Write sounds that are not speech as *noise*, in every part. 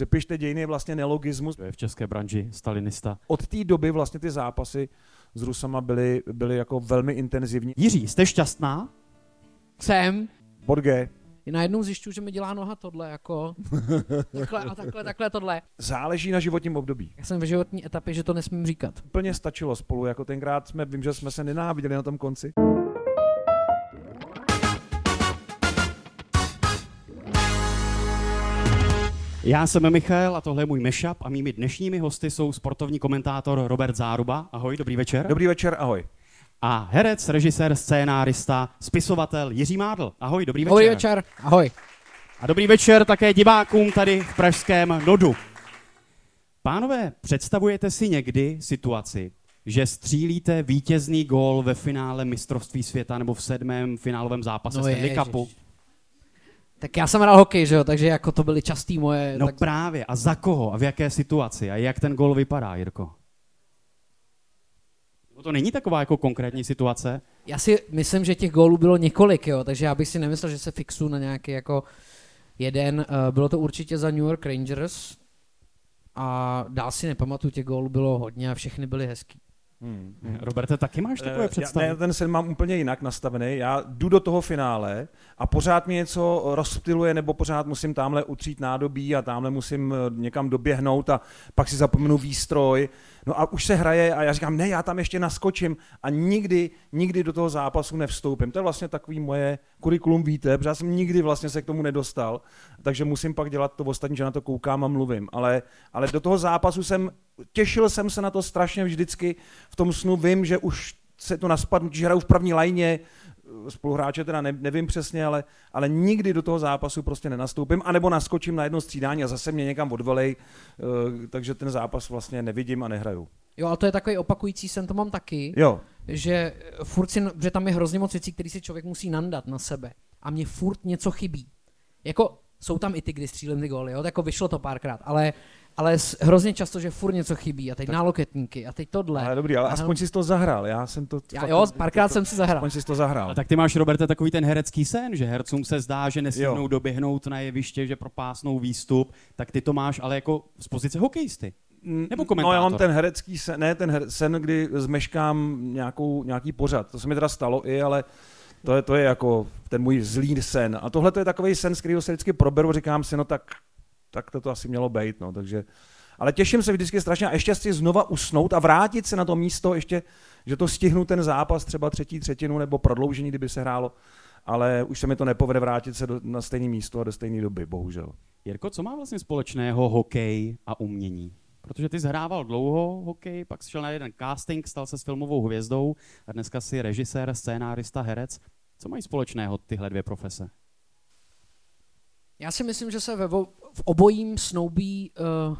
Přepište dějiny je vlastně nelogismus. To je v české branži stalinista. Od té doby vlastně ty zápasy s Rusama byly, byly jako velmi intenzivní. Jiří, jste šťastná? Jsem. Bod G. Najednou zjišťuju, že mi dělá noha tohle, jako *laughs* takhle a takhle, takhle, tohle. Záleží na životním období. Já jsem v životní etapě, že to nesmím říkat. Úplně stačilo spolu, jako tenkrát jsme, vím, že jsme se nenáviděli na tom konci. Já jsem Michal a tohle je můj mashup a mými dnešními hosty jsou sportovní komentátor Robert Záruba. Ahoj, dobrý večer. Dobrý večer, ahoj. A herec, režisér, scénárista, spisovatel Jiří Mádl. Ahoj, dobrý večer. Dobrý večer, ahoj. A dobrý večer také divákům tady v pražském Nodu. Pánové, představujete si někdy situaci, že střílíte vítězný gól ve finále mistrovství světa nebo v sedmém finálovém zápase No Stanley ježiš. Cupu? Tak já jsem hrál hokej, že jo, takže jako to byly častý moje... No tak... právě. A za koho? A v jaké situaci? A jak ten gól vypadá, Jirko? No to není taková jako konkrétní situace. Já si myslím, že těch gólů bylo několik, jo, takže já bych si nemyslel, že se fixu na nějaký jako jeden. Uh, bylo to určitě za New York Rangers a dál si nepamatuju, těch gólů bylo hodně a všechny byly hezký. Hmm. Roberte, taky máš takové Eh, představy? Já, ne, ten sen mám úplně jinak nastavený. Já jdu do toho finále a pořád mě něco rozptiluje, nebo pořád musím tamhle utřít nádobí a tamhle musím eh, někam doběhnout a pak si zapomenu výstroj. No a už se hraje a já říkám, ne, já tam ještě naskočím a nikdy, nikdy do toho zápasu nevstoupím. To je vlastně takový moje kurikulum víte, protože já jsem nikdy vlastně se k tomu nedostal, takže musím pak dělat to ostatní, že na to koukám a mluvím. Ale, ale do toho zápasu jsem, těšil jsem se na to strašně vždycky, v tom snu vím, že už se to na spadnutí, že hraju v první lajně, spoluhráče teda ne, nevím přesně, ale, ale nikdy do toho zápasu prostě nenastoupím, anebo naskočím na jedno střídání a zase mě někam odvelej, eh, takže ten zápas vlastně nevidím a nehraju. Jo, ale to je takový opakující sen, to mám taky, Jo, že furt si, že tam je hrozně moc věcí, které si člověk musí nandat na sebe a mně furt něco chybí. Jako jsou tam i ty, kdy střílím ty góly, jo, jako vyšlo to párkrát, ale, ale hrozně často, že furt něco chybí a teď náloketníky a teď tohle. ale dobrý, ale A aspoň si to zahrál, já jsem to... Já, fakt- jo, párkrát jsem si zahrál. Aspoň si to zahrál. A tak ty máš, Roberte, takový ten herecký sen, že hercům se zdá, že nesmínou Jo. doběhnout na jeviště, že propásnou výstup, tak ty to máš ale jako z pozice hokejisty. Mm, Nebo No komentátor? já mám ten herecký sen, ne ten her, sen, kdy zmeškám nějakou, nějaký pořad. To se mi teda stalo i, ale to je, to je jako ten můj zlý sen. A tohle to je takový sen, z kterého se vždycky proberu, říkám si, no tak, tak to, to asi mělo být, no, takže... Ale těším se vždycky strašně a ještě si znova usnout a vrátit se na to místo, ještě, že to stihnu ten zápas, třeba třetí třetinu nebo prodloužení, kdyby se hrálo, ale už se mi to nepovede vrátit se do, na stejné místo a do stejné doby, bohužel. Jirko, co má vlastně společného hokej a umění? Protože ty zhrával dlouho hokej, pak šel na jeden casting, stal se s filmovou hvězdou a dneska jsi režisér, scénárista, herec. Co mají společného tyhle dvě profese? Já si myslím, že se ve, v obojím snoubí uh,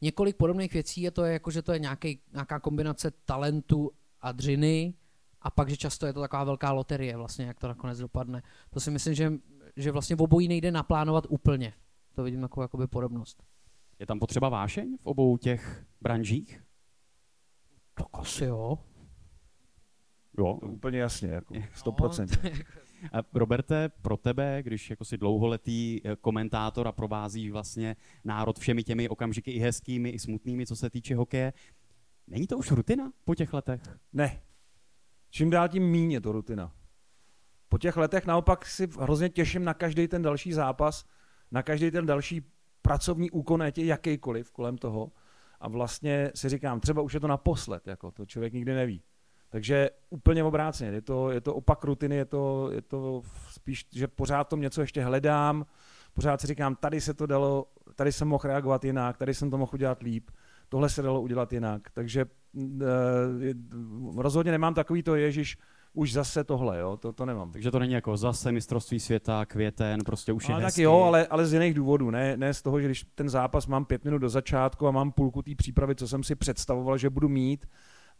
několik podobných věcí a to je jako, že to je nějaký, nějaká kombinace talentu a dřiny a pak, že často je to taková velká loterie vlastně, jak to nakonec dopadne. To si myslím, že, že vlastně v obojí nejde naplánovat úplně. To vidím jako jakoby podobnost. Je tam potřeba vášeň v obou těch branžích? Tak asi jo. Jo. To úplně jasně, jako No, 100%. A Roberte, pro tebe, když jako si dlouholetý eh, komentátor a provázíš vlastně národ všemi těmi okamžiky i hezkými, i smutnými, co se týče hokeje, není to už rutina po těch letech? Ne. Čím dál tím je to rutina. Po těch letech naopak si hrozně těším na každý ten další zápas, na každý ten další pracovní úkon, ať je jakýkoliv kolem toho. A vlastně si říkám, třeba už je to naposled, jako to člověk nikdy neví. Takže úplně obráceně, je to, je to opak rutiny, je to, je to spíš, že pořád tom něco ještě hledám, pořád si říkám, tady se to dalo, tady jsem mohl reagovat jinak, tady jsem to mohl udělat líp, tohle se dalo udělat jinak. Takže mm, eh, rozhodně nemám takový to, ježiš, už zase tohle, jo, to, to nemám. Takže to není jako zase mistrovství světa, květen, prostě už je Ale tak hezky. jo, ale, ale z jiných důvodů, ne, ne z toho, že když ten zápas mám pět minut do začátku a mám půlku té přípravy, co jsem si představoval, že budu mít,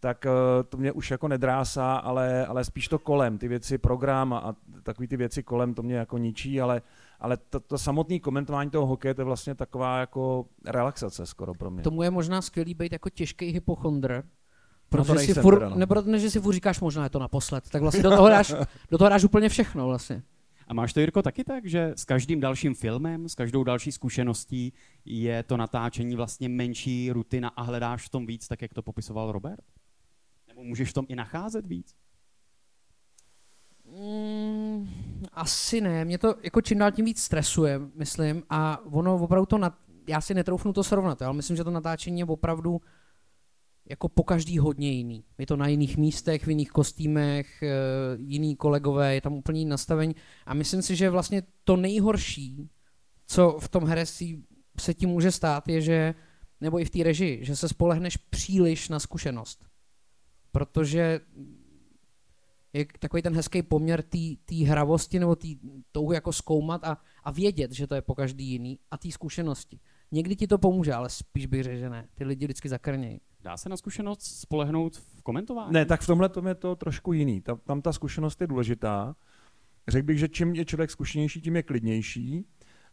tak eh, to mě už jako nedrásá, ale, ale spíš to kolem, ty věci, program a, a takový ty věci kolem, to mě jako ničí, ale, ale to, to samotné komentování toho hokeje, to je vlastně taková jako relaxace skoro pro mě. Tomu je možná skvělý být jako těžký hypochondr, protože si furt, teda, no. nebo ne, že si furt říkáš možná je to naposled, tak vlastně do toho dáš, *laughs* do toho dáš úplně všechno vlastně. A máš to, Jirko, taky tak, že s každým dalším filmem, s každou další zkušeností je to natáčení vlastně menší rutina a hledáš v tom víc, tak jak to popisoval Robert? Nebo můžeš v tom i nacházet víc? Mm, asi ne, mě to jako čím dál tím víc stresuje, myslím, a ono opravdu to, na, já si netroufnu to srovnat, ale myslím, že to natáčení je opravdu jako po každý hodně jiný. Je to na jiných místech, v jiných kostýmech, eh, jiný kolegové, je tam úplně jiný nastavení a myslím si, že vlastně to nejhorší, co v tom herectví se ti může stát, je, že, nebo i v té režii, že se spolehneš příliš na zkušenost. Protože je takový ten hezký poměr té hravosti nebo té touhy jako zkoumat a, a vědět, že to je po každý jiný a té zkušenosti. Někdy ti to pomůže, ale spíš bych řekl, že ne. Ty lidi vždycky zakrnějí. Dá se na zkušenost spolehnout v komentování? Ne, tak v tomhle tom je to trošku jiný. Tam, tam ta zkušenost je důležitá. Řekl bych, že čím je člověk zkušenější, tím je klidnější,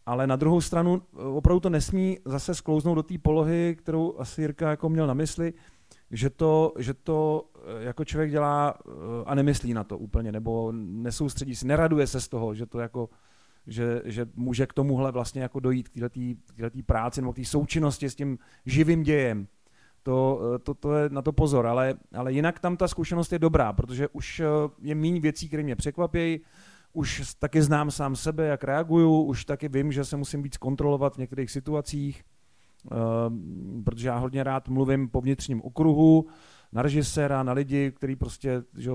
ale na druhou stranu eh, opravdu to nesmí zase sklouznout do té polohy, kterou asi Jirka jako měl na mysli, že to, že to eh, jako člověk dělá eh, a nemyslí na to úplně, nebo nesoustředí se, neraduje se z toho, že to jako že, že může k tomuhle vlastně jako dojít k této práci nebo k té součinnosti s tím živým dějem. To, eh, to, to je na to pozor, ale, ale jinak tam ta zkušenost je dobrá, protože už je méně věcí, které mě překvapí, už taky znám sám sebe, jak reaguju, už taky vím, že se musím víc kontrolovat v některých situacích, Ehm, protože já hodně rád mluvím po vnitřním okruhu, na režiséra, na lidi, kteří prostě že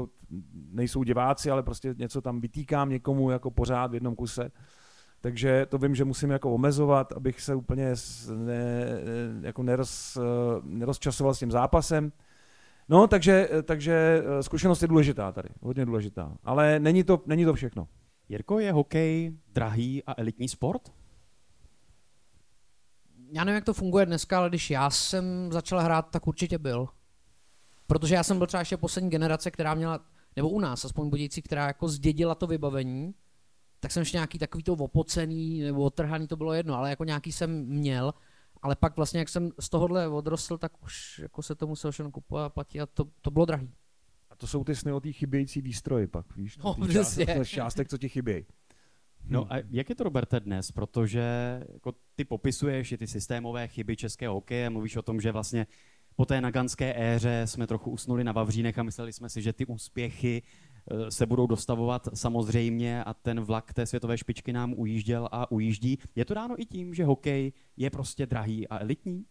nejsou diváci, ale prostě něco tam vytýkám někomu jako pořád v jednom kuse. Takže to vím, že musím jako omezovat, abych se úplně ne, jako neroz, nerozčasoval s tím zápasem. No, takže, takže eh, zkušenost je důležitá tady, hodně důležitá. Ale není to, není to všechno. Jirko, je hokej drahý a elitní sport? já nevím, jak to funguje dneska, ale když já jsem začal hrát, tak určitě byl. Protože já jsem byl třeba ještě poslední generace, která měla, nebo u nás aspoň budící, která jako zdědila to vybavení, tak jsem ještě nějaký takový to opocený nebo otrhaný, to bylo jedno, ale jako nějaký jsem měl, ale pak vlastně, jak jsem z tohohle odrostl, tak už jako se to musel všechno kupovat a platit a to, to bylo drahý. A to jsou ty sny o té chybějící výstroji pak, víš? No, částek, částek, co ti chybějí. No a jak je to, Roberte, dnes? Protože jako ty popisuješ ty systémové chyby českého hokeje, mluvíš o tom, že vlastně po té naganské éře jsme trochu usnuli na Vavřínech a mysleli jsme si, že ty úspěchy eh, se budou dostavovat samozřejmě a ten vlak té světové špičky nám ujížděl a ujíždí. Je to dáno i tím, že hokej je prostě drahý a elitní?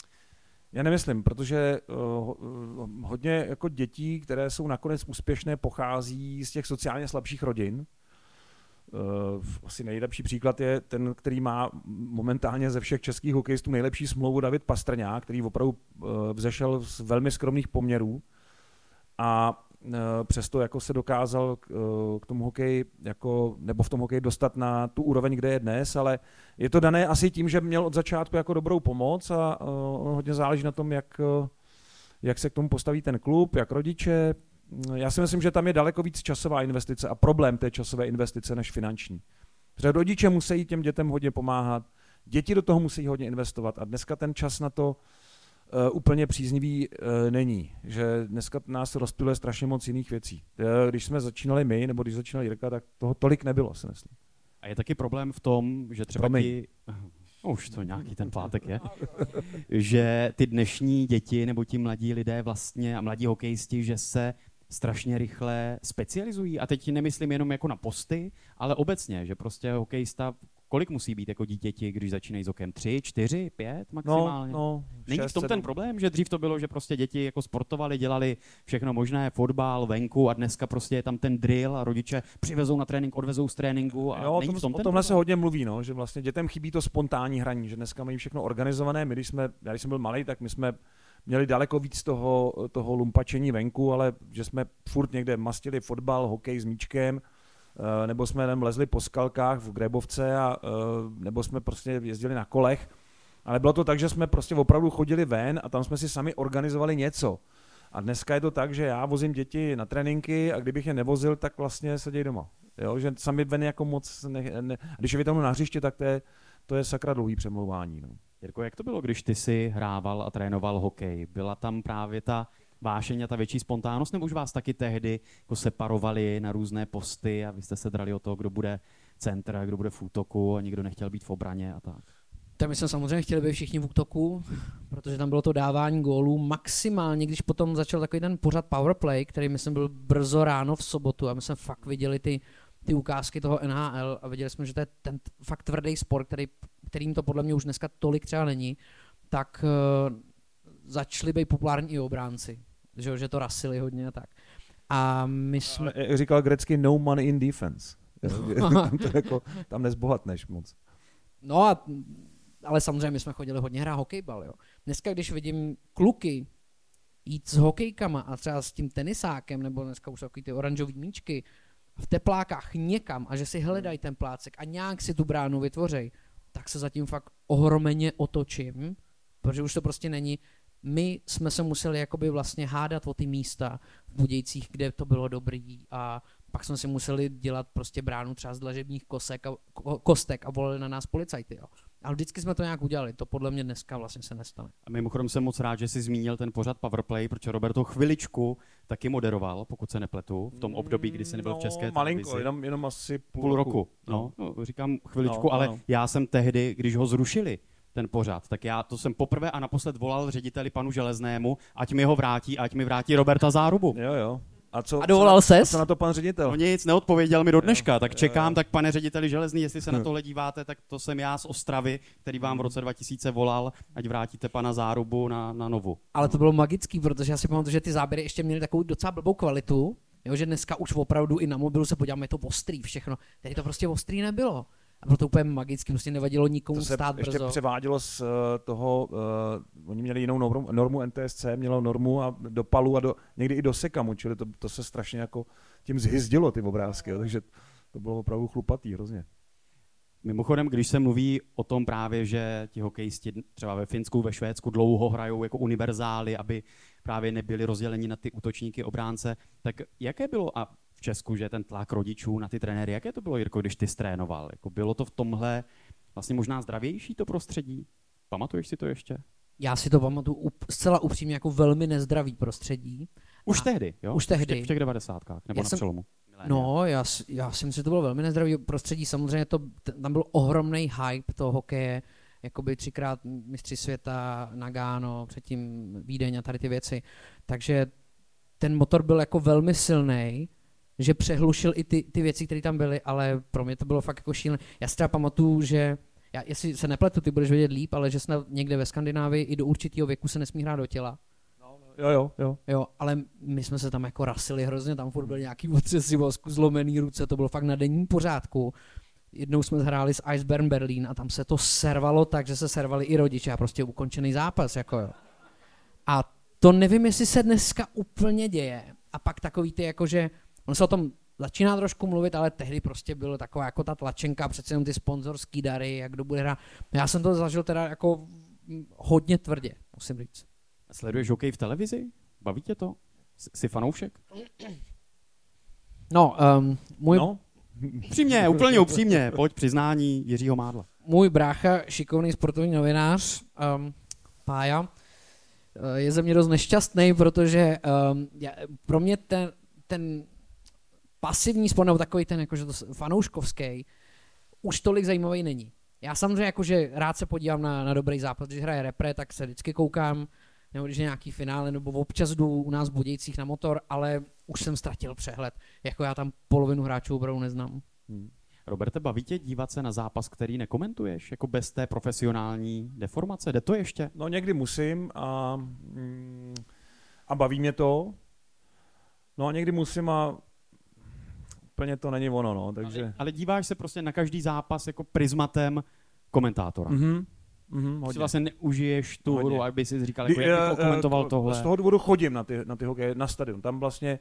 Já nemyslím, protože uh, hodně jako dětí, které jsou nakonec úspěšné, pochází z těch sociálně slabších rodin, asi nejlepší příklad je ten, který má momentálně ze všech českých hokejistů nejlepší smlouvu David Pastrňák, který opravdu uh, vzešel z velmi skromných poměrů. A uh, přesto jako se dokázal k, k tomu hokeji jako, nebo v tom hokeji dostat na tu úroveň, kde je dnes, ale je to dané asi tím, že měl od začátku jako dobrou pomoc a hodně záleží na tom, jak, jak se k tomu postaví ten klub, jak rodiče, já si myslím, že tam je daleko víc časová investice a problém té časové investice než finanční. Protože rodiče musí těm dětem hodně pomáhat, děti do toho musí hodně investovat a dneska ten čas na to uh, úplně příznivý uh, není. Že dneska nás rozptiluje strašně moc jiných věcí. Uh, když jsme začínali my, nebo když začínal Jirka, tak toho tolik nebylo, si myslím. A je taky problém v tom, že třeba Promiň. ti... No, už to nějaký ten pátek je. *laughs* že ty dnešní děti nebo ti mladí lidé vlastně a mladí hokejisti, že se strašně rychle specializují. A teď nemyslím jenom jako na posty, ale obecně, že prostě hokejista kolik musí být jako dítěti, když začínají s okem? Tři, čtyři, pět maximálně? No, no, Není šest, v tom sedm. ten problém, že dřív to bylo, že prostě děti jako sportovali, dělali všechno možné, fotbal, venku a dneska prostě je tam ten drill a rodiče přivezou na trénink, odvezou z tréninku a jo, není tom, v tom o tomhle se hodně mluví, no, že vlastně dětem chybí to spontánní hraní, že dneska mají všechno organizované. My, když jsme, já když jsem byl malý, tak my jsme měli daleko víc toho, toho lumpačení venku, ale že jsme furt někde mastili fotbal, hokej s míčkem, eh, nebo jsme tam lezli po skalkách v Grebovce, a, eh, nebo jsme prostě jezdili na kolech. Ale bylo to tak, že jsme prostě opravdu chodili ven a tam jsme si sami organizovali něco. A dneska je to tak, že já vozím děti na tréninky a kdybych je nevozil, tak vlastně sedějí doma. Jo, že sami ven jako moc ne, ne, když je vytáhnu na hřiště, tak to je, to je sakra dlouhý přemlouvání. No. Jirko, jak to bylo, když ty si hrával a trénoval hokej? Byla tam právě ta vášeň a ta větší spontánnost, nebo už vás taky tehdy jako separovali na různé posty a vy jste se drali o to, kdo bude centra, kdo bude v útoku a nikdo nechtěl být v obraně a tak. Tam my jsme samozřejmě chtěli být všichni v útoku, protože tam bylo to dávání gólů. Maximálně, když potom začal takový ten pořad Powerplay, který myslím byl brzo ráno v sobotu a my jsme fakt viděli ty, ty ukázky toho NHL a viděli jsme, že to je ten fakt tvrdý sport, který, kterým to podle mě už dneska tolik třeba není, tak uh, začali být populární i obránci. Že, že to rasili hodně a tak. A my jsme... Jak říkal grecky, no money in defense. *laughs* *laughs* tam, to jako, tam nezbohatneš moc. No a ale samozřejmě my jsme chodili hodně hrát hokejbal, jo. Dneska, když vidím kluky jít s hokejkama a třeba s tím tenisákem, nebo dneska už jsou ty oranžové míčky, v teplákách někam a že si hledají ten plácek a nějak si tu bránu vytvořej, tak se zatím fakt ohromeně otočím, protože už to prostě není. My jsme se museli jakoby vlastně hádat o ty místa v Budějcích, kde to bylo dobrý a pak jsme si museli dělat prostě bránu třeba z dlažebních kosek a, kostek a volali na nás policajty. Jo. Ale vždycky jsme to nějak udělali, to podle mě dneska vlastně se nestane. A mimochodem jsem moc rád, že jsi zmínil ten pořad Powerplay, protože Roberto chviličku taky moderoval, pokud se nepletu, v tom období, kdy jsi nebyl no, v České malinko, televizi. jenom, jenom asi půl, půl roku. No, no, říkám chviličku, no, ale no. já jsem tehdy, když ho zrušili, ten pořad, tak já to jsem poprvé a naposled volal řediteli panu Železnému, ať mi ho vrátí, ať mi vrátí Roberta Zárubu. Jo, jo. A, co, a dovolal se? Co na to pan ředitel? No nic, neodpověděl mi do dneška, tak čekám, tak pane řediteli Železný, jestli se na hm. tohle díváte, tak to jsem já z Ostravy, který vám v roce 2000 volal, ať vrátíte pana Zárubu na, na novu. Ale to bylo magický, protože já si pamatuju, že ty záběry ještě měly takovou docela blbou kvalitu, jo, že dneska už opravdu i na mobilu se podíváme, je to ostrý všechno. Tady to prostě ostrý nebylo. A bylo to úplně magicky, prostě nevadilo nikomu to se stát ještě brzo. převádělo z uh, toho, uh, oni měli jinou normu, normu NTSC, mělo normu a do palu a do, někdy i do sekamu, čili to, to se strašně jako tím zhyzdilo ty obrázky, jo, takže to bylo opravdu chlupatý hrozně. Mimochodem, když se mluví o tom právě, že ti hokejisti třeba ve Finsku, ve Švédsku dlouho hrajou jako univerzály, aby právě nebyli rozděleni na ty útočníky, obránce, tak jaké bylo, a v Česku, že ten tlak rodičů na ty trenéry, jaké to bylo, Jirko, když ty trénoval? Jako bylo to v tomhle vlastně možná zdravější to prostředí? Pamatuješ si to ještě? Já si to pamatuju up, zcela upřímně jako velmi nezdravý prostředí. Už a tehdy, jo? Už tehdy. V těch, 90. nebo já na jsem, přelomu. No, já, já si myslím, že to bylo velmi nezdravý prostředí. Samozřejmě to, tam byl ohromný hype toho hokeje, jakoby třikrát mistři světa, Nagano, předtím Vídeň a tady ty věci. Takže ten motor byl jako velmi silný že přehlušil i ty, ty věci, které tam byly, ale pro mě to bylo fakt jako šílené. Já si třeba pamatuju, že já, jestli se nepletu, ty budeš vědět líp, ale že snad někde ve Skandinávii i do určitého věku se nesmí hrát do těla. No, no, jo, jo, jo. Jo, ale my jsme se tam jako rasili hrozně, tam furt byly nějaký otřesy mozku, zlomený ruce, to bylo fakt na denní pořádku. Jednou jsme hráli s Iceberg Berlin a tam se to servalo tak, že se servali i rodiče a prostě ukončený zápas, jako jo. A to nevím, jestli se dneska úplně děje. A pak takový ty jako, že On se o tom začíná trošku mluvit, ale tehdy prostě bylo taková jako ta tlačenka, přece jenom ty sponzorský dary, jak kdo bude hrát. Já jsem to zažil teda jako hodně tvrdě, musím říct. Sleduješ hokej v televizi? Baví tě to? Jsi fanoušek? No, um, můj... No. Upřímně, úplně upřímně, pojď přiznání Jiřího Mádla. Můj brácha, šikovný sportovní novinář, um, Pája, eh, je ze mě dost nešťastný, protože um, já, pro mě ten, ten pasivní sport, nebo takový ten jakože to fanouškovský, už tolik zajímavý není. Já samozřejmě jakože rád se podívám na, na dobrý zápas, když hraje repre, tak se vždycky koukám, nebo když je nějaký finále, nebo občas jdu u nás v Budějcích na motor, ale už jsem ztratil přehled. Jako já tam polovinu hráčů opravdu neznám. Hmm. Roberte, baví tě dívat se na zápas, který nekomentuješ, jako bez té profesionální deformace? Jde to ještě? No někdy musím a, mm, a baví mě to. No a někdy musím a úplně to není ono, no, takže... Ale, ale díváš se prostě na každý zápas jako prismatem komentátora. Mm-hmm. Mm-hmm, hodně. Si vlastně neužiješ tu hodně. hru, aby si říkal, jako, jak uh, komentoval uh, tohle. Z toho důvodu chodím na ty, na ty hokeje, na stadion. Tam vlastně,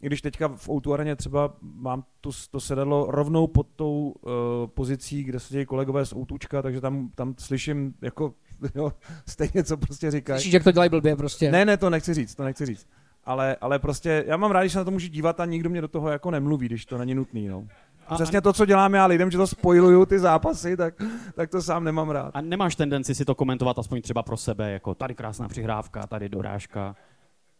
i když teďka v Outu areně třeba mám to, to sedadlo rovnou pod tou uh, pozicí, kde se dějí kolegové z Outučka, takže tam, tam slyším jako *laughs* jo, stejně, co prostě říkají. Slyšíš, jak to dělají blbě prostě. Ne, ne, to nechci říct, to nechci říct ale, ale prostě já mám rád, když se na to můžu dívat a nikdo mě do toho jako nemluví, když to není nutný. No. A, Přesně to, co dělám já lidem, že to spojuju ty zápasy, tak, tak to sám nemám rád. A nemáš tendenci si to komentovat aspoň třeba pro sebe, jako tady krásná přihrávka, tady dorážka?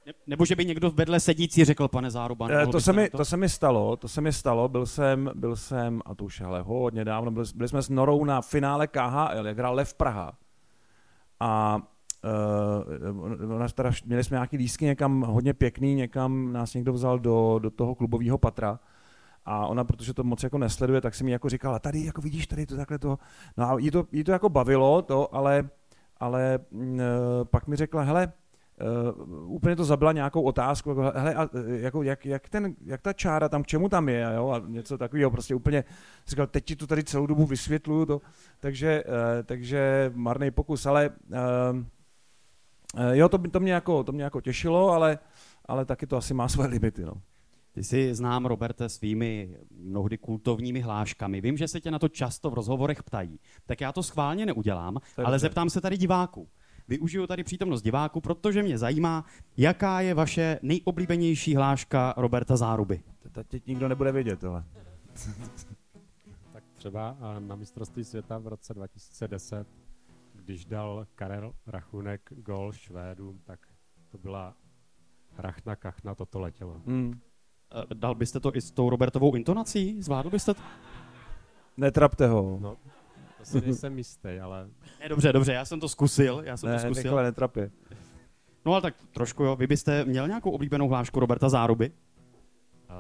Ne, nebo že by někdo vedle sedící řekl, pane Záruba, Eh, to, se mi, to se mi stalo, to se mi stalo, byl jsem, byl jsem, a to už ale hodně dávno, byli, byli jsme s Norou na finále KHL, jak hrál Lev Praha. A uh, ona teda, měli jsme nějaký lístky někam hodně pěkný, někam nás někdo vzal do, do toho klubového patra. A ona, protože to moc jako nesleduje, tak si mi jako říkala, tady jako vidíš, tady to takhle to. No a jí to, jí to jako bavilo, to, ale, ale uh, pak mi řekla, hele, Uh, úplně to zabila nějakou otázku, jako, hele, a, jako, jak, jak, ten, jak ta čára tam, k čemu tam je, jo, a něco takového, prostě úplně, říkal, teď ti to tady celou dobu vysvětluju, to, takže, uh, takže marný pokus, ale uh, jo, to, to, mě jako, to mě jako těšilo, ale, ale taky to asi má své limity, no. Ty jsi znám, Roberte, svými mnohdy kultovními hláškami. Vím, že se tě na to často v rozhovorech ptají. Tak já to schválně neudělám, ale dobře. zeptám se tady diváků. Využiju tady přítomnost diváků, protože mě zajímá, jaká je vaše nejoblíbenější hláška Roberta Záruby. To teď nikdo nebude vědět, ale. *laughs* tak třeba na mistrovství světa v roce 2010, když dal Karel Rachunek gol Švédům, tak to byla rachna kachna, toto letělo. Hmm. Dal byste to i s tou Robertovou intonací? Zvládl byste to? Netrapte ho. No, to si nejsem jistý, ale... Ne, dobře, dobře, já jsem to zkusil, já jsem ne, to zkusil. Nikole netrapě. No ale tak trošku jo, vy byste měl nějakou oblíbenou hlášku Roberta Záruby?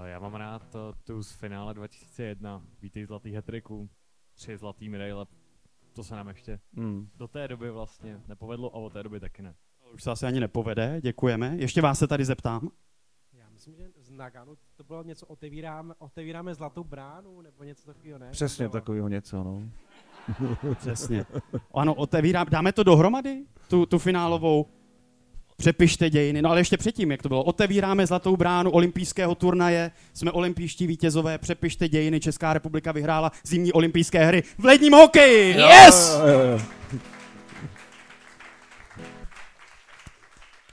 Já mám rád to, tu z finále 2001, vítej zlatý hetriku, tři zlatý medaile, to se nám ještě hmm. do té doby vlastně nepovedlo a od té doby taky ne. Už se asi ani nepovede, děkujeme. Ještě vás se tady zeptám. Já myslím, že z Naganu to bylo něco, otevíráme, otevíráme zlatou bránu, nebo něco takového, ne? Přesně takového něco, no. Přesně. Ano, otevírám, dáme to dohromady, tu, tu finálovou. Přepište dějiny. No ale ještě předtím, jak to bylo. Otevíráme zlatou bránu olympijského turnaje, jsme olympijští vítězové, přepište dějiny, Česká republika vyhrála zimní olympijské hry v ledním hokeji. Yes!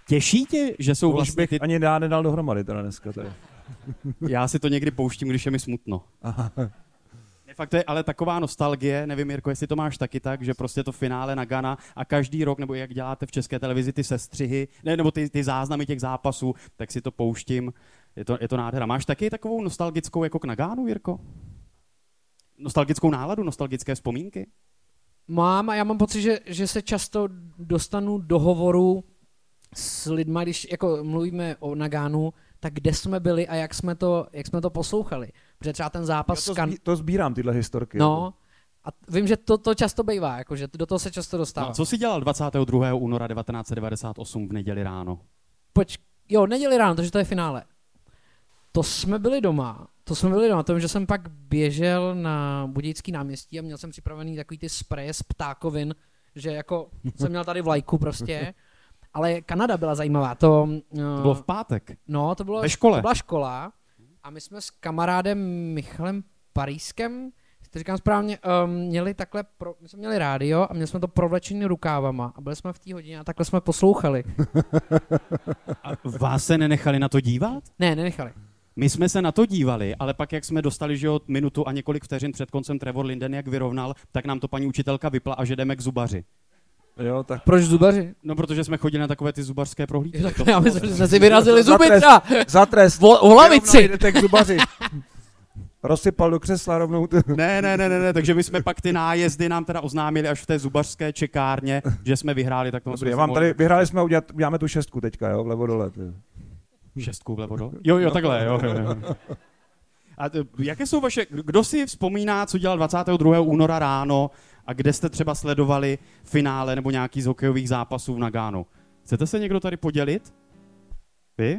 Těší tě, že jsou vlastně bych ty... ani já nedal dohromady teda dneska. Tady. já si to někdy pouštím, když je mi smutno. Aha. *laughs* Fakt to je ale taková nostalgie, nevím, Jirko, jestli to máš taky tak, že prostě to finále na Gana a každý rok, nebo jak děláte v české televizi ty sestřihy, ne, nebo ty, ty záznamy těch zápasů, tak si to pouštím. Je to, je to nádhera. Máš taky takovou nostalgickou jako k Nagánu, Jirko? Nostalgickou náladu, nostalgické vzpomínky? Mám a já mám pocit, že, že se často dostanu do hovoru s lidmi, když jako mluvíme o Nagánu, tak kde jsme byli a jak jsme to, jak jsme to poslouchali. Protože třeba ten zápas... Já to, sbí, to sbírám, tyhle historky. No, a vím, že to, to často bývá, jako, že do toho se často dostává. No, co si dělal 22. února 1998 v neděli ráno? Poč, jo, neděli ráno, takže to je finále. To jsme byli doma, to jsme byli doma, to že jsem pak běžel na Budějický náměstí a měl jsem připravený takový ty spreje z ptákovin, že jako *laughs* jsem měl tady vlajku prostě ale Kanada byla zajímavá. To, to bylo v pátek. No, to bylo Ve škole. To byla škola a my jsme s kamarádem Michalem Parískem, to říkám správně, um, měli takhle, pro, my jsme měli rádio a měli jsme to provlečený rukávama a byli jsme v té hodině a takhle jsme poslouchali. *laughs* A vás se nenechali na to dívat? Ne, nenechali. My jsme se na to dívali, ale pak, jak jsme dostali že od minutu a několik vteřin před koncem Trevor Linden, jak vyrovnal, tak nám to paní učitelka vypla a že jdeme k zubaři. Jo, tak... Proč zubaři? No, protože jsme chodili na takové ty zubařské prohlídky. Tak já myslím, že jsme si vyrazili zuby třeba. Za trest. O, o lavici. Jdete k zubaři. Rozsypal do křesla rovnou. ne, ne, ne, ne, ne, takže my jsme pak ty nájezdy nám teda oznámili až v té zubařské čekárně, že jsme vyhráli. Tak Dobrý, já vám tady, vyhráli jsme, udělat, uděláme tu šestku teďka, jo, vlevo dole. Ty. Šestku vlevo dole? Jo, jo, takhle, jo. jo, jo. A t- jaké jsou vaše, kdo si vzpomíná, co dělal 22. února ráno a kde jste třeba sledovali finále nebo nějaký z hokejových zápasů v Nagánu. Chcete se někdo tady podělit? Vy?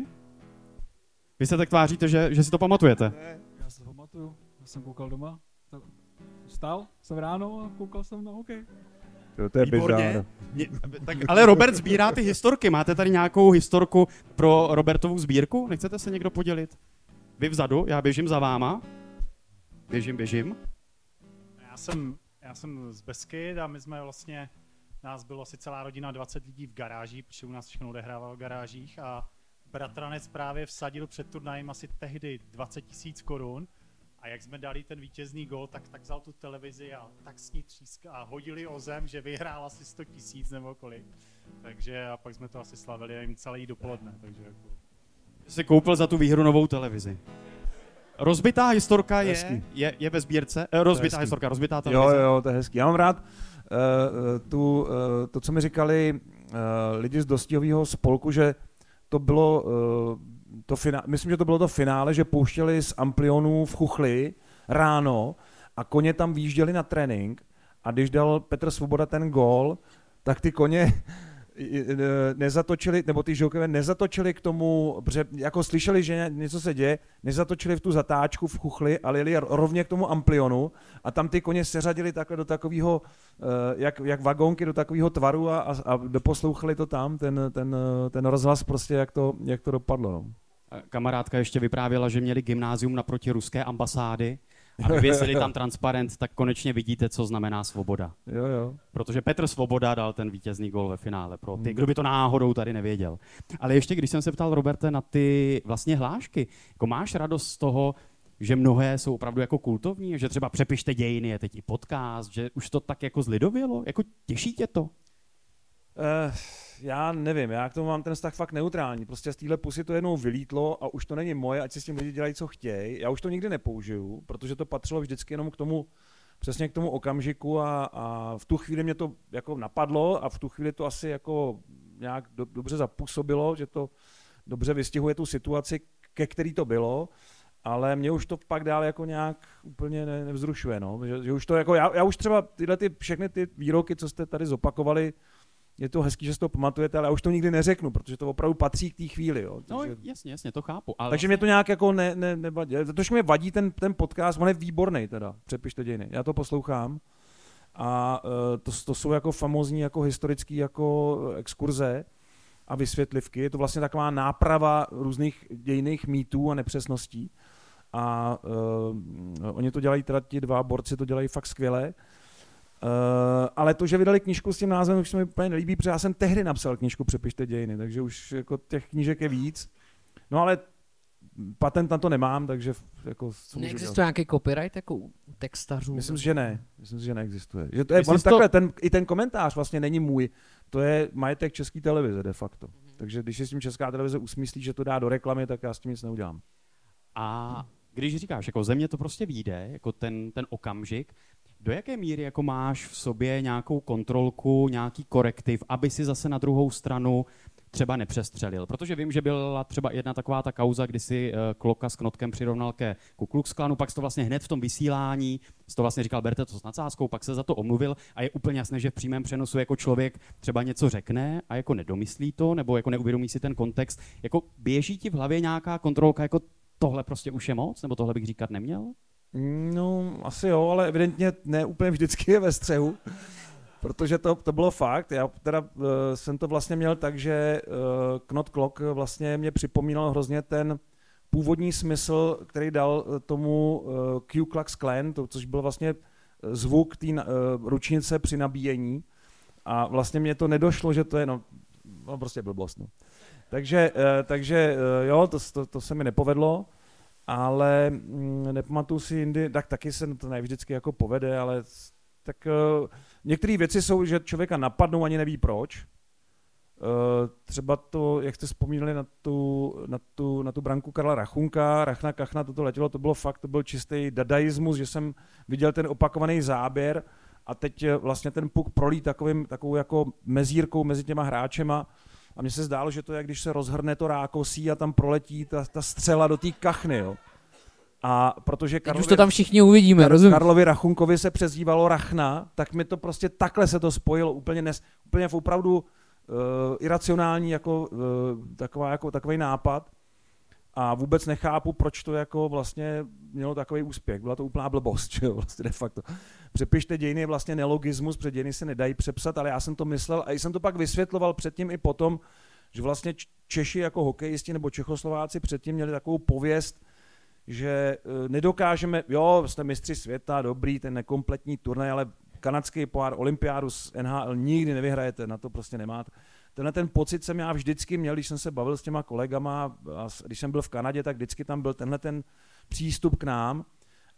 Vy se tak tváříte, že, že si to pamatujete? Ne, já si to pamatuju. Já jsem koukal doma. Vstal jsem ráno a koukal jsem na hokej. To, to je bizár. Tak, ale Robert sbírá ty historky. Máte tady nějakou historku pro Robertovu sbírku? Nechcete se někdo podělit? Vy vzadu, já běžím za váma. Běžím, běžím. Já jsem já jsem z Besky a my jsme vlastně, nás bylo asi celá rodina 20 lidí v garáži, protože u nás všechno odehrával v garážích a bratranec právě vsadil před turnajem asi tehdy 20 tisíc korun A jak jsme dali ten vítězný gol, tak, tak vzal tu televizi a tak s ní tříska a hodili o zem, že vyhrál asi 100 tisíc nebo kolik. Takže a pak jsme to asi slavili jim celý dopoledne. Takže jako... Jsi koupil za tu výhru novou televizi. Rozbitá historka je, je, je ve sbírce. Eh, rozbitá historka, rozbitá televize. Jo, jo, to je hezký. Já mám rád uh, tu, uh, to, co mi říkali uh, lidi z dostihového spolku, že to bylo uh, to finále, myslím, že to bylo to finále, že pouštěli z amplionů v Chuchli ráno a koně tam výjížděli na trénink a když dal Petr Svoboda ten gól, tak ty koně nezatočili, nebo ty žoukové nezatočili k tomu, protože jako slyšeli, že něco se děje, nezatočili v tu zatáčku v chuchli, ale jeli rovně k tomu amplionu a tam ty koně seřadili takhle do takového, eh, jak, jak vagónky do takového tvaru a, a, a doposlouchali to tam, ten, ten, ten rozhlas prostě, jak to, jak to dopadlo. No. Kamarádka ještě vyprávěla, že měli gymnázium naproti ruské ambasády a vyvěsili *laughs* tam transparent, tak konečně vidíte, co znamená svoboda. Jo, jo. Protože Petr Svoboda dal ten vítězný gol ve finále pro ty, hmm. kdo by to náhodou tady nevěděl. Ale ještě, když jsem se ptal Roberte na ty vlastně hlášky, jako máš radost z toho, že mnohé jsou opravdu jako kultovní, že třeba přepište dějiny je teď i podcast, že už to tak jako zlidovělo, jako těší tě to? Uh já nevím, já k tomu mám ten vztah fakt neutrální. Prostě z téhle pusy to jednou vylítlo a už to není moje, ať si s tím lidi dělají, co chtějí. Já už to nikdy nepoužiju, protože to patřilo vždycky jenom k tomu, přesně k tomu okamžiku a, a v tu chvíli mě to jako napadlo a v tu chvíli to asi jako nějak do, dobře zapůsobilo, že to dobře vystihuje tu situaci, ke který to bylo, ale mě už to pak dál jako nějak úplně ne, nevzrušuje, no. že, že už to jako, já, já už třeba tyhle ty, všechny ty výroky, co jste tady zopakovali, je to hezký, že si to pamatujete, ale já už to nikdy neřeknu, protože to opravdu patří k té chvíli. Jo. No, takže, no jasně, jasně, to chápu. Ale takže vlastně... mě to nějak jako ne, ne, nevadí. Protože mě vadí ten, ten podcast, on je výborný teda, přepište dějiny. Já to poslouchám a uh, to, to jsou jako famozní jako historický jako exkurze a vysvětlivky. Je to vlastně taková náprava různých dějných mýtů a nepřesností. A uh, oni to dělají, teda ti dva borci to dělají fakt skvěle. Uh, ale to, že vydali knížku s tím názvem, už se mi úplně nelíbí, protože já jsem tehdy napsal knížku Přepište dějiny, takže už jako těch knížek je víc. No ale patent na to nemám, takže jako... Neexistuje nějaký copyright jako u textařů? Myslím že ne. Myslím že neexistuje. Že to je, on, takhle, to... ten, I ten komentář vlastně není můj. To je majetek české televize de facto. Mm-hmm. Takže když si s tím česká televize usmyslí, že to dá do reklamy, tak já s tím nic neudělám. A když říkáš, jako země to prostě vyjde, jako ten, ten okamžik, do jaké míry jako máš v sobě nějakou kontrolku, nějaký korektiv, aby si zase na druhou stranu třeba nepřestřelil. Protože vím, že byla třeba jedna taková ta kauza, kdy si uh, Kloka s Knotkem přirovnal ke Ku Klux Klanu, pak to vlastně hned v tom vysílání, to vlastně říkal, berte to s nadsázkou, pak se za to omluvil a je úplně jasné, že v přímém přenosu jako člověk třeba něco řekne a jako nedomyslí to, nebo jako neuvědomí si ten kontext. Jako běží ti v hlavě nějaká kontrolka, jako tohle prostě už je moc, nebo tohle bych říkat neměl? No, asi jo, ale evidentně ne úplně vždycky je ve střehu, protože to, to bylo fakt. Já teda uh, jsem to vlastně měl tak, že uh, Knot Clock vlastně mě připomínal hrozně ten původní smysl, který dal eh, tomu uh, Q Klux Klan, to, což byl vlastně zvuk té uh, ručnice při nabíjení. A vlastně mě to nedošlo, že to je no, no prostě blbost. No. Takže, uh, takže uh, jo, to, to, to se mi nepovedlo ale mm, nepamatuju si jindy, tak taky se to ne vždycky jako povede, ale tak uh, některé věci jsou, že člověka napadnou, ani neví proč. Uh, třeba to, jak jste vzpomínali na tu, na tu, na tu branku Karla Rachunka, Rachna Kachna, toto letělo, to bylo fakt, to byl čistý dadaismus, že jsem viděl ten opakovaný záběr a teď eh, vlastně ten puk prolí takovým, takovou jako mezírkou mezi těma hráčema a mně se zdálo, že to je, když se rozhrne to rákosí a tam proletí ta, ta střela do té kachny, jo. A protože Karlovi, už to tam všichni uvidíme, Kar- rozumím. Karlovi Rachunkovi se přezdívalo Rachna, tak mi to prostě takhle se to spojilo, úplně, nes, úplně v opravdu uh, iracionální jako, uh, taková, jako, takový nápad a vůbec nechápu, proč to jako vlastně mělo takový úspěch. Byla to úplná blbost, *laughs* že jo, vlastně de facto. Přepište dějiny je vlastně nelogismus, protože dějiny se nedají přepsat, ale já jsem to myslel a jsem to pak vysvětloval předtím i potom, že vlastně Češi jako hokejisti nebo Čechoslováci předtím měli takovou pověst, že e, nedokážeme, jo, jste mistři světa, dobrý, ten nekompletní turnaj, ale kanadský pohár, olympiádu z NHL nikdy nevyhrajete, na to prostě nemáte tenhle ten pocit jsem já vždycky měl, když jsem se bavil s těma kolegama, a když jsem byl v Kanadě, tak vždycky tam byl tenhle ten přístup k nám.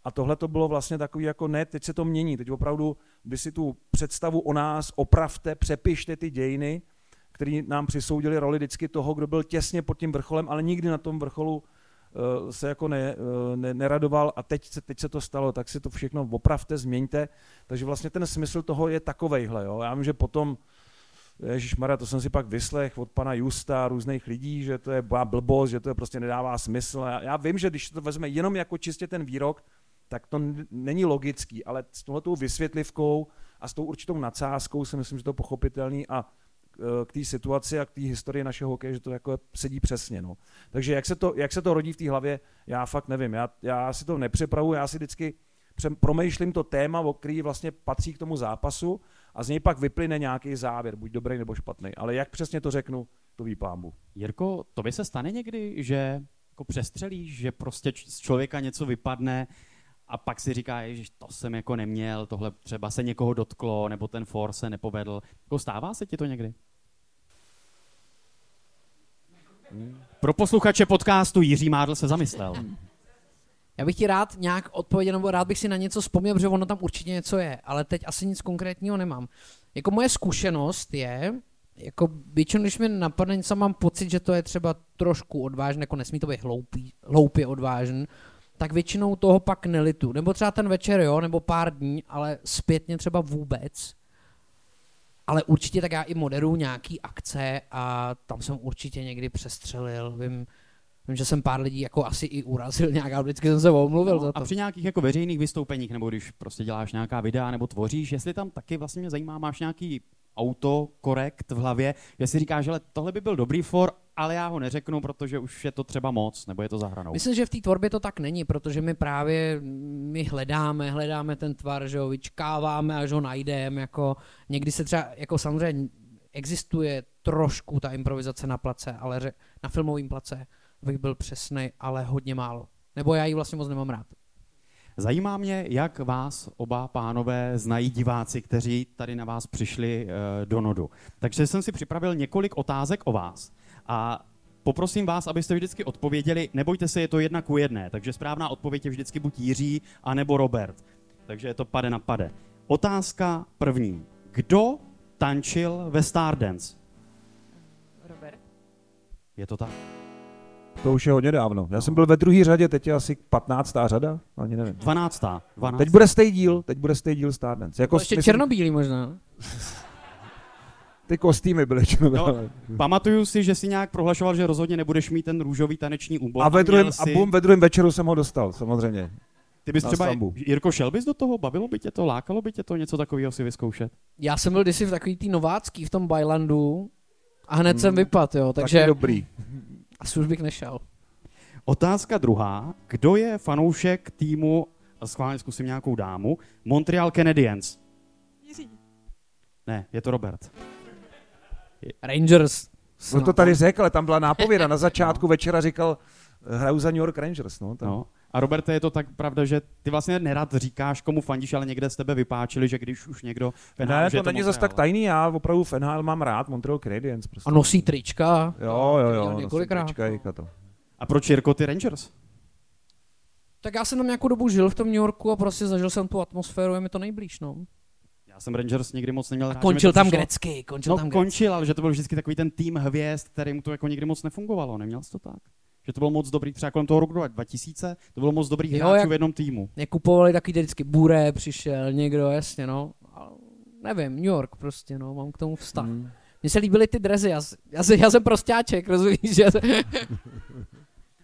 A tohle to bylo vlastně takový jako ne, teď se to mění, teď opravdu vy si tu představu o nás opravte, přepište ty dějiny, který nám přisoudili roli vždycky toho, kdo byl těsně pod tím vrcholem, ale nikdy na tom vrcholu uh, se jako ne, uh, ne, neradoval a teď se, teď se to stalo, tak si to všechno opravte, změňte. Takže vlastně ten smysl toho je takovejhle. Jo. Já vím, že potom Ježíš Maria, to jsem si pak vyslech od pana Justa, různých lidí, že to je blbost, že to je prostě nedává smysl. Já, já vím, že když to vezme jenom jako čistě ten výrok, tak to není logický, ale s tohletou vysvětlivkou a s tou určitou nadsázkou si myslím, že to je pochopitelný a k té situaci a k té historii našeho hokeje, že to jako sedí přesně. No. Takže jak se, to, jak se to rodí v té hlavě, já fakt nevím. Já, já si to nepřepravuji, já si vždycky promýšlím to téma, o který vlastně patří k tomu zápasu a z něj pak vyplyne nějaký závěr, buď dobrý nebo špatný. Ale jak přesně to řeknu, to ví pámbu. Jirko, to by se stane někdy, že jako přestřelíš, že prostě z člověka něco vypadne a pak si říká, že to jsem jako neměl, tohle třeba se někoho dotklo, nebo ten for se nepovedl. Jako stává se ti to někdy? Pro posluchače podcastu Jiří Mádl se zamyslel. Já bych ti rád nějak odpověděl, nebo rád bych si na něco vzpomněl, protože ono tam určitě něco je, ale teď asi nic konkrétního nemám. Jako moje zkušenost je, jako většinou, když mi napadne něco, mám pocit, že to je třeba trošku odvážné, jako nesmí to být hloupý, hloupě odvážný, tak většinou toho pak nelitu. Nebo třeba ten večer, jo, nebo pár dní, ale zpětně třeba vůbec. Ale určitě tak já i moderuju nějaký akce a tam jsem určitě někdy přestřelil. Vím, Vím, že jsem pár lidí jako asi i urazil nějak a vždycky jsem se omluvil no, za to. A při nějakých jako veřejných vystoupeních, nebo když prostě děláš nějaká videa nebo tvoříš, jestli tam taky vlastně mě zajímá, máš nějaký autokorekt v hlavě, že si říkáš, že tohle by byl dobrý for, ale já ho neřeknu, protože už je to třeba moc, nebo je to zahranou. Myslím, že v té tvorbě to tak není, protože my právě my hledáme, hledáme ten tvar, že ho vyčkáváme, až ho najdeme, jako někdy se třeba, jako samozřejmě existuje trošku ta improvizace na place, ale na filmovém place bych byl přesný, ale hodně málo. Nebo já ji vlastně moc nemám rád. Zajímá mě, jak vás oba pánové znají diváci, kteří tady na vás přišli uh, do nodu. Takže jsem si připravil několik otázek o vás a poprosím vás, abyste vždycky odpověděli, nebojte se, je to jedna ku jedné, takže správná odpověď je vždycky buď Jiří, anebo Robert. Takže je to pade na pade. Otázka první. Kdo tančil ve Stardance? Robert. Je to tak? To už je hodně dávno. Já jsem byl ve druhé řadě, teď je asi 15. řada, ani nevím. 12. 12. Teď bude stej díl, teď bude stej díl Stardance. Jako, ještě myslím, černobílý možná. Ty kostýmy byly no, Pamatuju si, že si nějak prohlašoval, že rozhodně nebudeš mít ten růžový taneční úbor. A, ve druhém, si... a bum, ve druhém večeru jsem ho dostal, samozřejmě. Ty bys třeba, sambu. Jirko, šel bys do toho? Bavilo by tě to? Lákalo by tě to něco takového si vyzkoušet? Já jsem byl kdysi v takový tý novácký v tom Bajlandu a hned hmm, jsem vypad, jo, takže... Taky dobrý. Asi už bych nešel. Otázka druhá. Kdo je fanoušek týmu, a schválně zkusím nějakou dámu, Montreal Canadiens? Jiří. Ne, je to Robert. Rangers. On to tady řekl, ale tam byla nápověda. Na *laughs* začátku večera říkal, hraju za New York Rangers. No, tam. no. A Roberte, je to tak pravda, že ty vlastně nerad říkáš, komu fandíš, ale někde z tebe vypáčili, že když už někdo NHL, Ne, to, to není zase tak tajný, já opravdu v NHL mám rád Montreal Canadiens. Prostě. A nosí trička. Jo, jo, jo. Několikrát. Trička, to. A proč Jirko ty Rangers? Tak já jsem tam nějakou dobu žil v tom New Yorku a prostě zažil jsem tu atmosféru, je mi to nejblíž, no. Já jsem Rangers nikdy moc neměl rád. končil tam grecky, končil no, tam grecky. končil, ale že to byl vždycky takový ten tým hvězd, kterým to jako nikdy moc nefungovalo. Neměl jsi to tak? Že to bylo moc dobrý, třeba kolem toho roku 2000, to bylo moc dobrý hráčů jak, v jednom týmu. Jak kupovali takový vždycky Bure, přišel někdo, jasně, no. nevím, New York prostě, no, mám k tomu vztah. Hmm. Mně se líbily ty drezy, já, já, já jsem prostáček, rozumíš? Že... *laughs*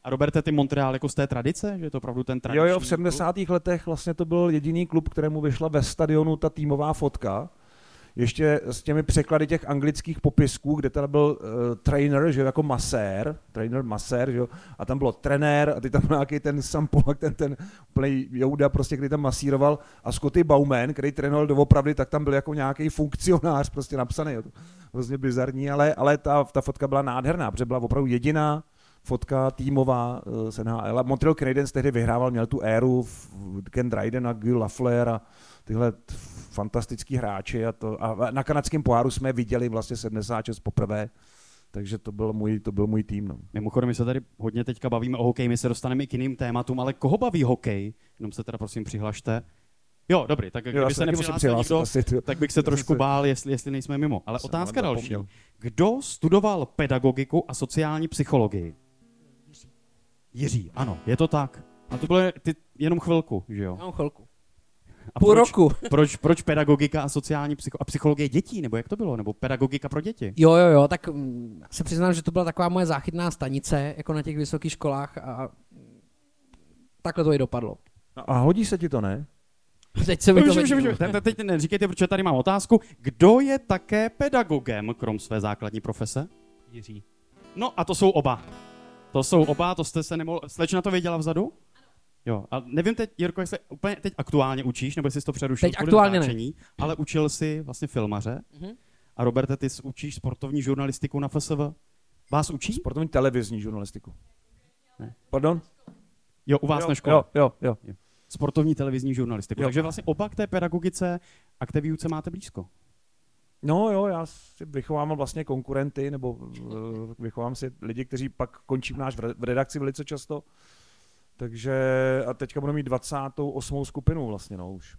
A Roberte, ty Montreal jako z té tradice, že je to opravdu ten tradiční Jo, jo, v 70. Klub? letech vlastně to byl jediný klub, kterému vyšla ve stadionu ta týmová fotka. Ještě s těmi překlady těch anglických popisků, kde teda byl uh, trainer, že jako masér, trainer masér, že a tam bylo trenér a ty tam nějaký ten Sam Polak, ten, ten úplný Jouda, prostě, který tam masíroval a Scotty Bauman, který trénoval doopravdy, tak tam byl jako nějaký funkcionář prostě napsaný. Jo. Hrozně bizarní, ale, ale ta, ta fotka byla nádherná, protože byla opravdu jediná fotka týmová uh, z NHL. Montreal Canadiens tehdy vyhrával, měl tu éru, Ken Dryden a Guy Lafleur a tyhle fantastický hráči. A, to, a na kanadském poháru jsme viděli vlastně 76 poprvé. Takže to byl můj, to byl můj tým. No. Mimochodem, my se tady hodně teďka bavíme o hokeji, my se dostaneme i k jiným tématům, ale koho baví hokej? Jenom se teda prosím přihlašte. Jo, dobrý, tak kdyby se nepřihlásil nikdo, asi, tak bych se trošku bál, jestli, jestli nejsme mimo. Ale otázka další. Kdo studoval pedagogiku a sociální psychologii? Jiří, ano, je to tak. A to bylo ty, jenom chvilku, že jo? Jenom chvilku. A Půl proč, roku. *laughs* Proč, proč pedagogika a sociální psycho, a psychologie dětí, nebo jak to bylo? Nebo pedagogika pro děti? Jo, jo, jo, tak mm, se přiznám, že to byla taková moje záchytná stanice, jako na těch vysokých školách a takhle to i dopadlo. A hodí se ti to, ne? *laughs* Teď se mi to Už, už, už, už. Te- Teď neříkejte, protože tady mám otázku. Kdo je také pedagogem, krom své základní profese? Jiří. No a to jsou oba. To jsou oba, to jste se nemohl... Slečna to věděla vzadu? Jo, a nevím teď, Jirko, jestli úplně teď aktuálně učíš, nebo jestli jsi to přerušil Teď aktuálně ne. natáčení, ale učil jsi vlastně filmaře. Mhm. A Roberte, ty jsi učíš sportovní žurnalistiku na FSV? Vás učí? Sportovní televizní žurnalistiku. Ne. Pardon? Jo, u vás jo, na škole. Jo, jo, jo. Sportovní televizní žurnalistiku. Jo. Takže vlastně oba k té pedagogice a k té výuce máte blízko. No jo, já si vychovám vlastně konkurenty, nebo uh, vychovám si lidi, kteří pak končí v náš v re- v redakci velice často. Takže a teďka budu mít 28. skupinu vlastně, no už.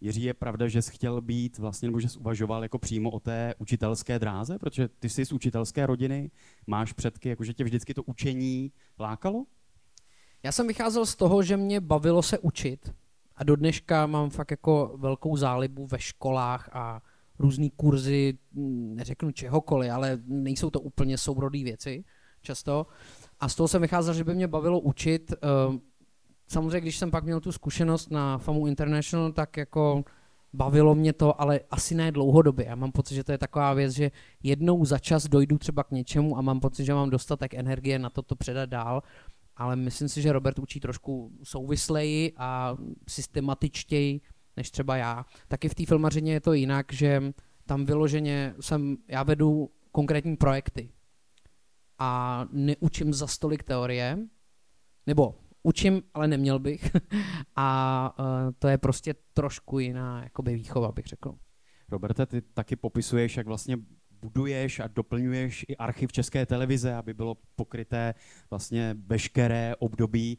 Jiří, je pravda, že jsi chtěl být vlastně, nebo že jsi uvažoval jako přímo o té učitelské dráze, protože ty jsi z učitelské rodiny, máš předky, jakože tě vždycky to učení lákalo? Já jsem vycházel z toho, že mě bavilo se učit a do dneška mám fakt jako velkou zálibu ve školách a různý kurzy, hm, neřeknu čehokoliv, ale nejsou to úplně sourodé věci často. A z toho jsem vycházel, že by mě bavilo učit. Ehm, Samozřejmě, když jsem pak měl tu zkušenost na FAMU International, tak jako bavilo mě to, ale asi ne dlouhodobě. Já mám pocit, že to je taková věc, že jednou za čas dojdu třeba k něčemu a mám pocit, že mám dostatek energie na to to předat dál, ale myslím si, že Robert učí trošku souvisleji a systematičtěji než třeba já. Taky v té filmařině je to jinak, že tam vyloženě jsem, já vedu konkrétní projekty a neučím za stolik teorie, nebo učím, ale neměl bych. *laughs* a uh, to je prostě trošku jiná jakoby výchova, bych řekl. Roberte, ty taky popisuješ, jak vlastně buduješ a doplňuješ i archiv České televize, aby bylo pokryté vlastně veškeré období.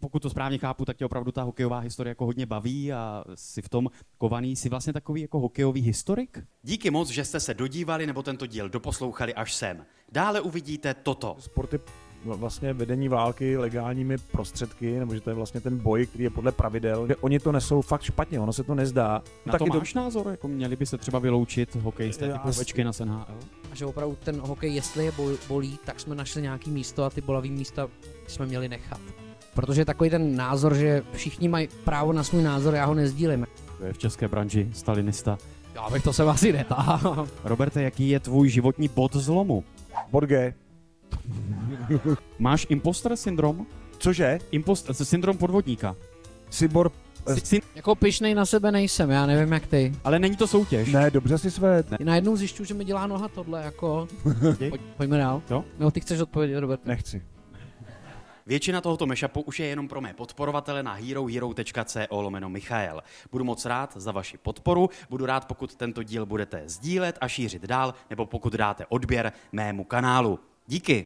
Pokud to správně chápu, tak tě opravdu ta hokejová historie jako hodně baví a si v tom kovaný, jsi vlastně takový jako hokejový historik? Díky moc, že jste se dodívali nebo tento díl doposlouchali až sem. Dále uvidíte toto. Sporty vlastně vedení války legálními prostředky, nebo že to je vlastně ten boj, který je podle pravidel, že oni to nesou fakt špatně, ono se to nezdá. Na Taky to máš názor? Jako měli by se třeba vyloučit hokejisté typu Ovečky na SNHL? A že opravdu ten hokej, jestli je bol- bolí, tak jsme našli nějaký místo a ty bolavý místa jsme měli nechat. Protože takový ten názor, že všichni mají právo na svůj názor, já ho nezdílím. To je v české branži stalinista. Já bych to se asi netáhl. *laughs* Roberte, jaký je tvůj životní bod zlomu? Bod G. Máš imposter syndrom? Cože? Impost, syndrom podvodníka. Cybor... Sy, sy, Jako pišnej na sebe nejsem, já nevím jak ty. ale není to soutěž. Ne, dobře si své. I najednou zjišťuju, že mi dělá noha tohle, jako... Pojď, pojďme dál. Jo? No, ty chceš odpovědět, Robert? Nechci. Většina tohoto mashupu už je jenom pro mé podporovatele na herohero.co lomeno Michael. Budu moc rád za vaši podporu, budu rád, pokud tento díl budete sdílet a šířit dál, nebo pokud dáte odběr mému kanálu. Díky.